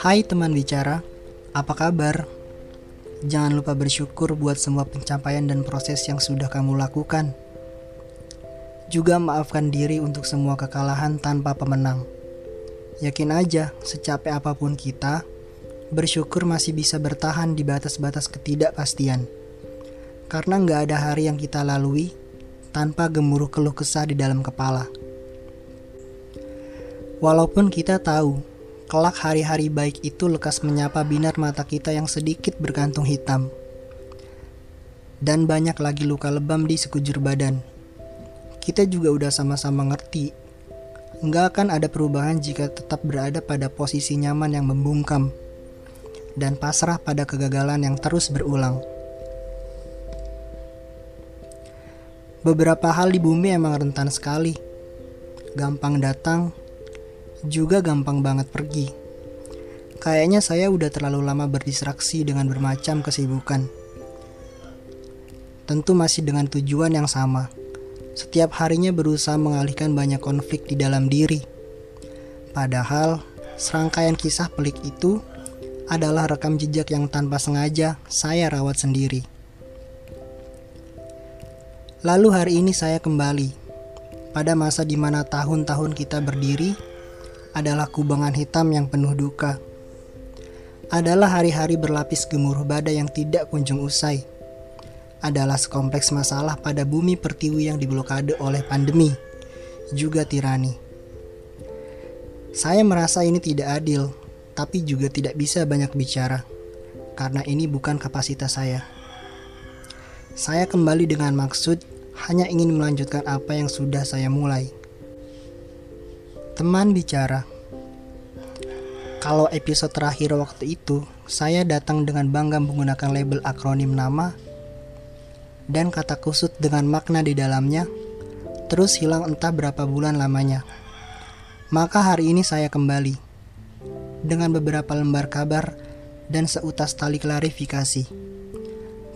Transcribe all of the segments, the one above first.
Hai teman bicara, apa kabar? Jangan lupa bersyukur buat semua pencapaian dan proses yang sudah kamu lakukan. Juga maafkan diri untuk semua kekalahan tanpa pemenang. Yakin aja, secapek apa pun kita, bersyukur masih bisa bertahan di batas-batas ketidakpastian. Karena nggak ada hari yang kita lalui tanpa gemuruh keluh kesah di dalam kepala. Walaupun kita tahu kelak hari-hari baik itu lekas menyapa binar mata kita yang sedikit berkantung hitam. Dan banyak lagi luka lebam di sekujur badan. Kita juga udah sama-sama ngerti. Nggak akan ada perubahan jika tetap berada pada posisi nyaman yang membungkam. Dan pasrah pada kegagalan yang terus berulang. Beberapa hal di bumi emang rentan sekali. Gampang datang, juga gampang banget pergi. Kayaknya saya udah terlalu lama berdistraksi dengan bermacam kesibukan. Tentu masih dengan tujuan yang sama. Setiap harinya berusaha mengalihkan banyak konflik di dalam diri. Padahal, serangkaian kisah pelik itu adalah rekam jejak yang tanpa sengaja saya rawat sendiri. Lalu hari ini saya kembali pada masa di mana tahun-tahun kita berdiri adalah kubangan hitam yang penuh duka. Adalah hari-hari berlapis gemuruh badai yang tidak kunjung usai. Adalah sekompleks masalah pada bumi pertiwi yang diblokade oleh pandemi, juga tirani. Saya merasa ini tidak adil, tapi juga tidak bisa banyak bicara, karena ini bukan kapasitas saya. Saya kembali dengan maksud hanya ingin melanjutkan apa yang sudah saya mulai. Teman bicara. Kalau episode terakhir waktu itu, saya datang dengan bangga menggunakan label akronim nama dan kata kusut dengan makna di dalamnya, terus hilang entah berapa bulan lamanya. Maka hari ini saya kembali dengan beberapa lembar kabar dan seutas tali klarifikasi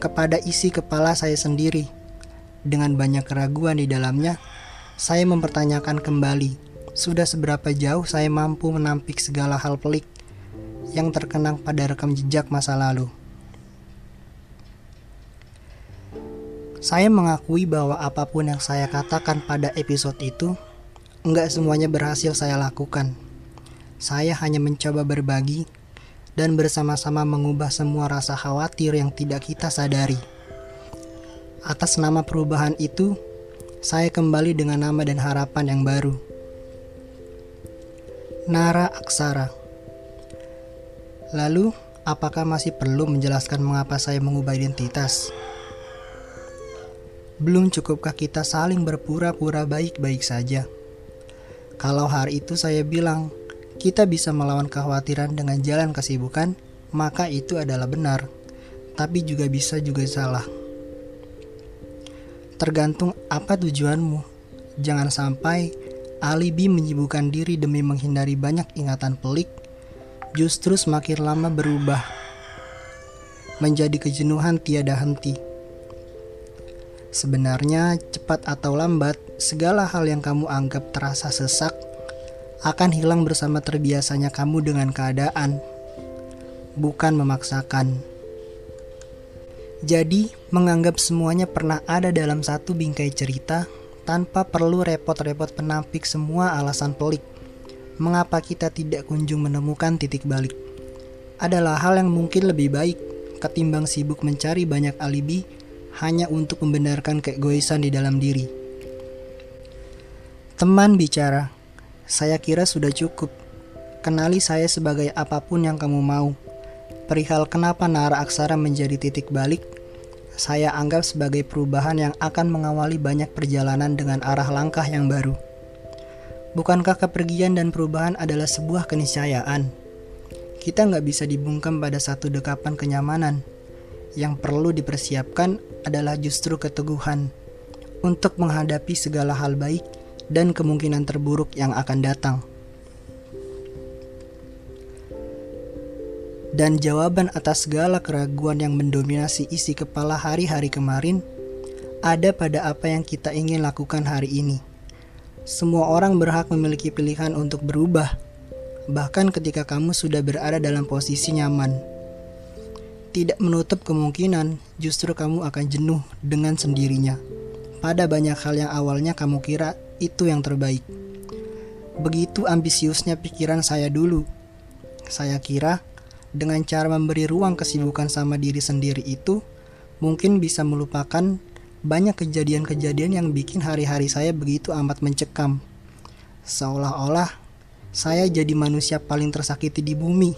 kepada isi kepala saya sendiri. Dengan banyak keraguan di dalamnya, saya mempertanyakan kembali sudah seberapa jauh saya mampu menampik segala hal pelik yang terkenang pada rekam jejak masa lalu. Saya mengakui bahwa apa pun yang saya katakan pada episode itu, enggak semuanya berhasil saya lakukan. Saya hanya mencoba berbagi dan bersama-sama mengubah semua rasa khawatir yang tidak kita sadari. Atas nama perubahan itu, saya kembali dengan nama dan harapan yang baru. Nara Aksara. Lalu, apakah masih perlu menjelaskan mengapa saya mengubah identitas? Belum cukupkah kita saling berpura-pura baik-baik saja? Kalau hari itu saya bilang, kita bisa melawan kekhawatiran dengan jalan kesibukan, maka itu adalah benar. Tapi juga bisa juga salah. Tergantung apa tujuanmu. Jangan sampai alibi menyibukkan diri demi menghindari banyak ingatan pelik, justru semakin lama berubah menjadi kejenuhan tiada henti. Sebenarnya, cepat atau lambat, segala hal yang kamu anggap terasa sesak akan hilang bersama terbiasanya kamu dengan keadaan, bukan memaksakan. Jadi, menganggap semuanya pernah ada dalam satu bingkai cerita tanpa perlu repot-repot penampik semua alasan pelik. Mengapa kita tidak kunjung menemukan titik balik? Adalah hal yang mungkin lebih baik ketimbang sibuk mencari banyak alibi hanya untuk membenarkan keegoisan di dalam diri. Teman bicara, saya kira sudah cukup. Kenali saya sebagai apa pun yang kamu mau. Perihal kenapa Nara Aksara menjadi titik balik, saya anggap sebagai perubahan yang akan mengawali banyak perjalanan dengan arah langkah yang baru. Bukankah kepergian dan perubahan adalah sebuah keniscayaan? Kita nggak bisa dibungkam pada satu dekapan kenyamanan. Yang perlu dipersiapkan adalah justru keteguhan untuk menghadapi segala hal baik dan kemungkinan terburuk yang akan datang. Dan jawaban atas segala keraguan yang mendominasi isi kepala hari-hari kemarin ada pada apa yang kita ingin lakukan hari ini. Semua orang berhak memiliki pilihan untuk berubah, bahkan ketika kamu sudah berada dalam posisi nyaman. Tidak menutup kemungkinan justru kamu akan jenuh dengan sendirinya. Pada banyak hal yang awalnya kamu kira itu yang terbaik. Begitu ambisiusnya pikiran saya dulu. Saya kira dengan cara memberi ruang kesibukan sama diri sendiri itu, mungkin bisa melupakan banyak kejadian-kejadian yang bikin hari-hari saya begitu amat mencekam. Seolah-olah saya jadi manusia paling tersakiti di bumi.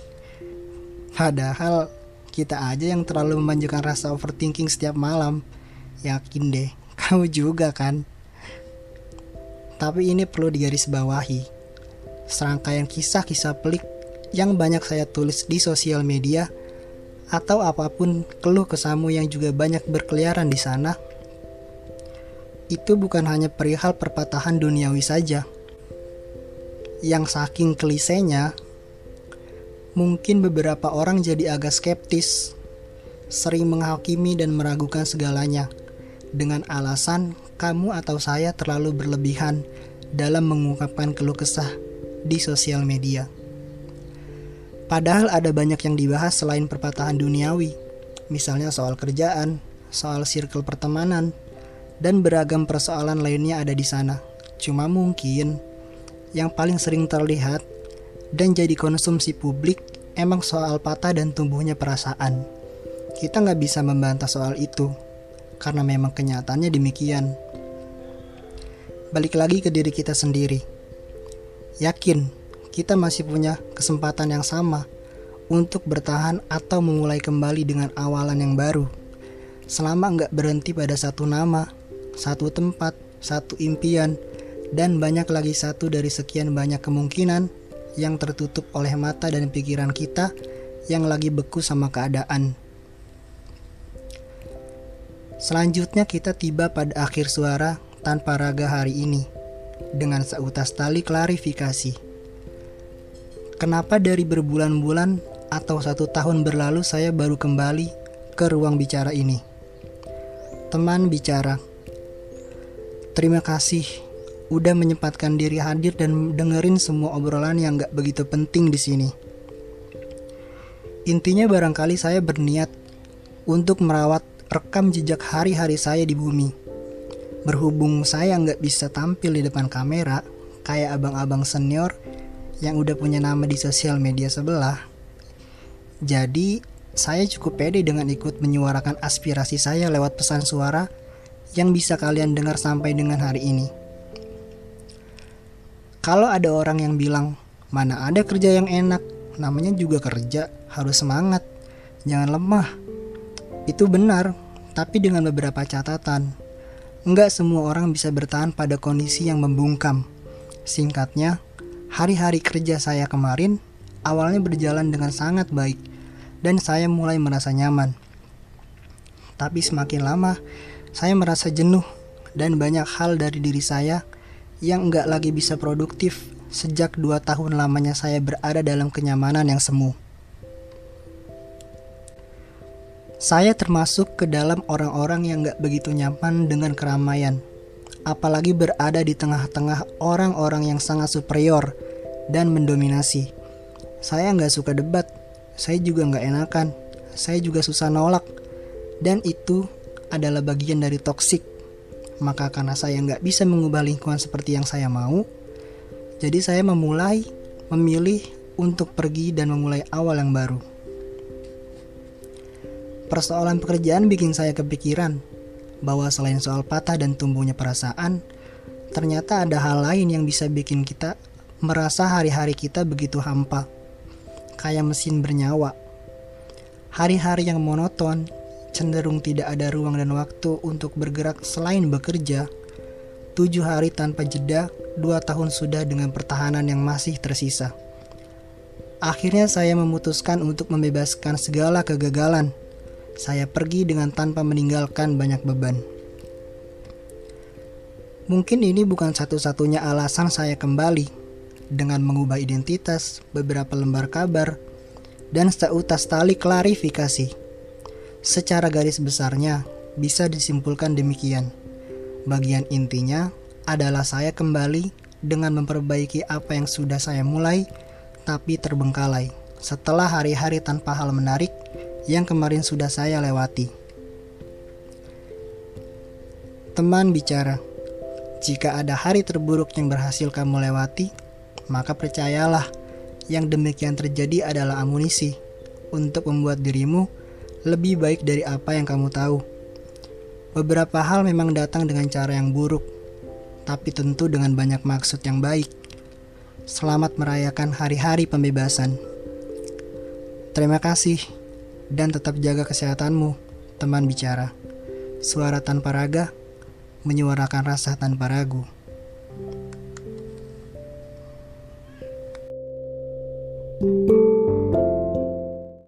Padahal kita aja yang terlalu memanjakan rasa overthinking setiap malam. Yakin deh, kamu juga kan? Tapi ini perlu digarisbawahi. Serangkaian kisah-kisah pelik yang banyak saya tulis di sosial media atau apa pun keluh kesamu yang juga banyak berkeliaran di sana itu bukan hanya perihal perpatahan duniawi saja. Yang saking klisenya, mungkin beberapa orang jadi agak skeptis, sering menghakimi dan meragukan segalanya, dengan alasan kamu atau saya terlalu berlebihan dalam mengungkapkan keluh kesah di sosial media. Padahal ada banyak yang dibahas selain perpatahan duniawi, misalnya soal kerjaan, soal circle pertemanan, dan beragam persoalan lainnya ada di sana. Cuma mungkin yang paling sering terlihat dan jadi konsumsi publik emang soal patah dan tumbuhnya perasaan. Kita nggak bisa membantah soal itu, karena memang kenyataannya demikian. Balik lagi ke diri kita sendiri. Yakin, kita masih punya kesempatan yang sama untuk bertahan atau memulai kembali dengan awalan yang baru. Selama nggak berhenti pada satu nama, satu tempat, satu impian, dan banyak lagi satu dari sekian banyak kemungkinan yang tertutup oleh mata dan pikiran kita yang lagi beku sama keadaan. Selanjutnya kita tiba pada akhir suara tanpa raga hari ini dengan seutas tali klarifikasi. Kenapa dari berbulan-bulan atau satu tahun berlalu saya baru kembali ke ruang bicara ini? Teman bicara, Terima kasih udah menyempatkan diri hadir dan dengerin semua obrolan yang gak begitu penting di sini. Intinya barangkali saya berniat untuk merawat rekam jejak hari-hari saya di bumi. Berhubung saya nggak bisa tampil di depan kamera, kayak abang-abang senior yang udah punya nama di sosial media sebelah. Jadi, saya cukup pede dengan ikut menyuarakan aspirasi saya lewat pesan suara yang bisa kalian dengar sampai dengan hari ini. Kalau ada orang yang bilang, mana ada kerja yang enak, namanya juga kerja, harus semangat, jangan lemah. Itu benar, tapi dengan beberapa catatan. Enggak semua orang bisa bertahan pada kondisi yang membungkam. Singkatnya, hari-hari kerja saya kemarin awalnya berjalan dengan sangat baik dan saya mulai merasa nyaman. Tapi semakin lama, saya merasa jenuh dan banyak hal dari diri saya yang enggak lagi bisa produktif sejak dua tahun lamanya saya berada dalam kenyamanan yang semu. Saya termasuk ke dalam orang-orang yang gak begitu nyaman dengan keramaian, apalagi berada di tengah-tengah orang-orang yang sangat superior dan mendominasi. Saya nggak suka debat, saya juga nggak enakan, saya juga susah nolak, dan itu adalah bagian dari toksik. Maka karena saya nggak bisa mengubah lingkungan seperti yang saya mau, jadi saya memulai memilih untuk pergi dan memulai awal yang baru. Persoalan pekerjaan bikin saya kepikiran bahwa selain soal patah dan tumbuhnya perasaan, ternyata ada hal lain yang bisa bikin kita merasa hari-hari kita begitu hampa, kayak mesin bernyawa. Hari-hari yang monoton cenderung tidak ada ruang dan waktu untuk bergerak selain bekerja, tujuh hari tanpa jeda, dua tahun sudah dengan pertahanan yang masih tersisa. Akhirnya saya memutuskan untuk membebaskan segala kegagalan. Saya pergi dengan tanpa meninggalkan banyak beban. Mungkin ini bukan satu-satunya alasan saya kembali dengan mengubah identitas, beberapa lembar kabar, dan seutas tali klarifikasi. Secara garis besarnya, bisa disimpulkan demikian. Bagian intinya adalah saya kembali dengan memperbaiki apa yang sudah saya mulai tapi terbengkalai setelah hari-hari tanpa hal menarik yang kemarin sudah saya lewati. Teman bicara, jika ada hari terburuk yang berhasil kamu lewati, maka percayalah yang demikian terjadi adalah amunisi untuk membuat dirimu lebih baik dari apa yang kamu tahu. Beberapa hal memang datang dengan cara yang buruk, tapi tentu dengan banyak maksud yang baik. Selamat merayakan hari-hari pembebasan. Terima kasih, dan tetap jaga kesehatanmu, teman bicara. Suara tanpa raga, menyuarakan rasa tanpa ragu.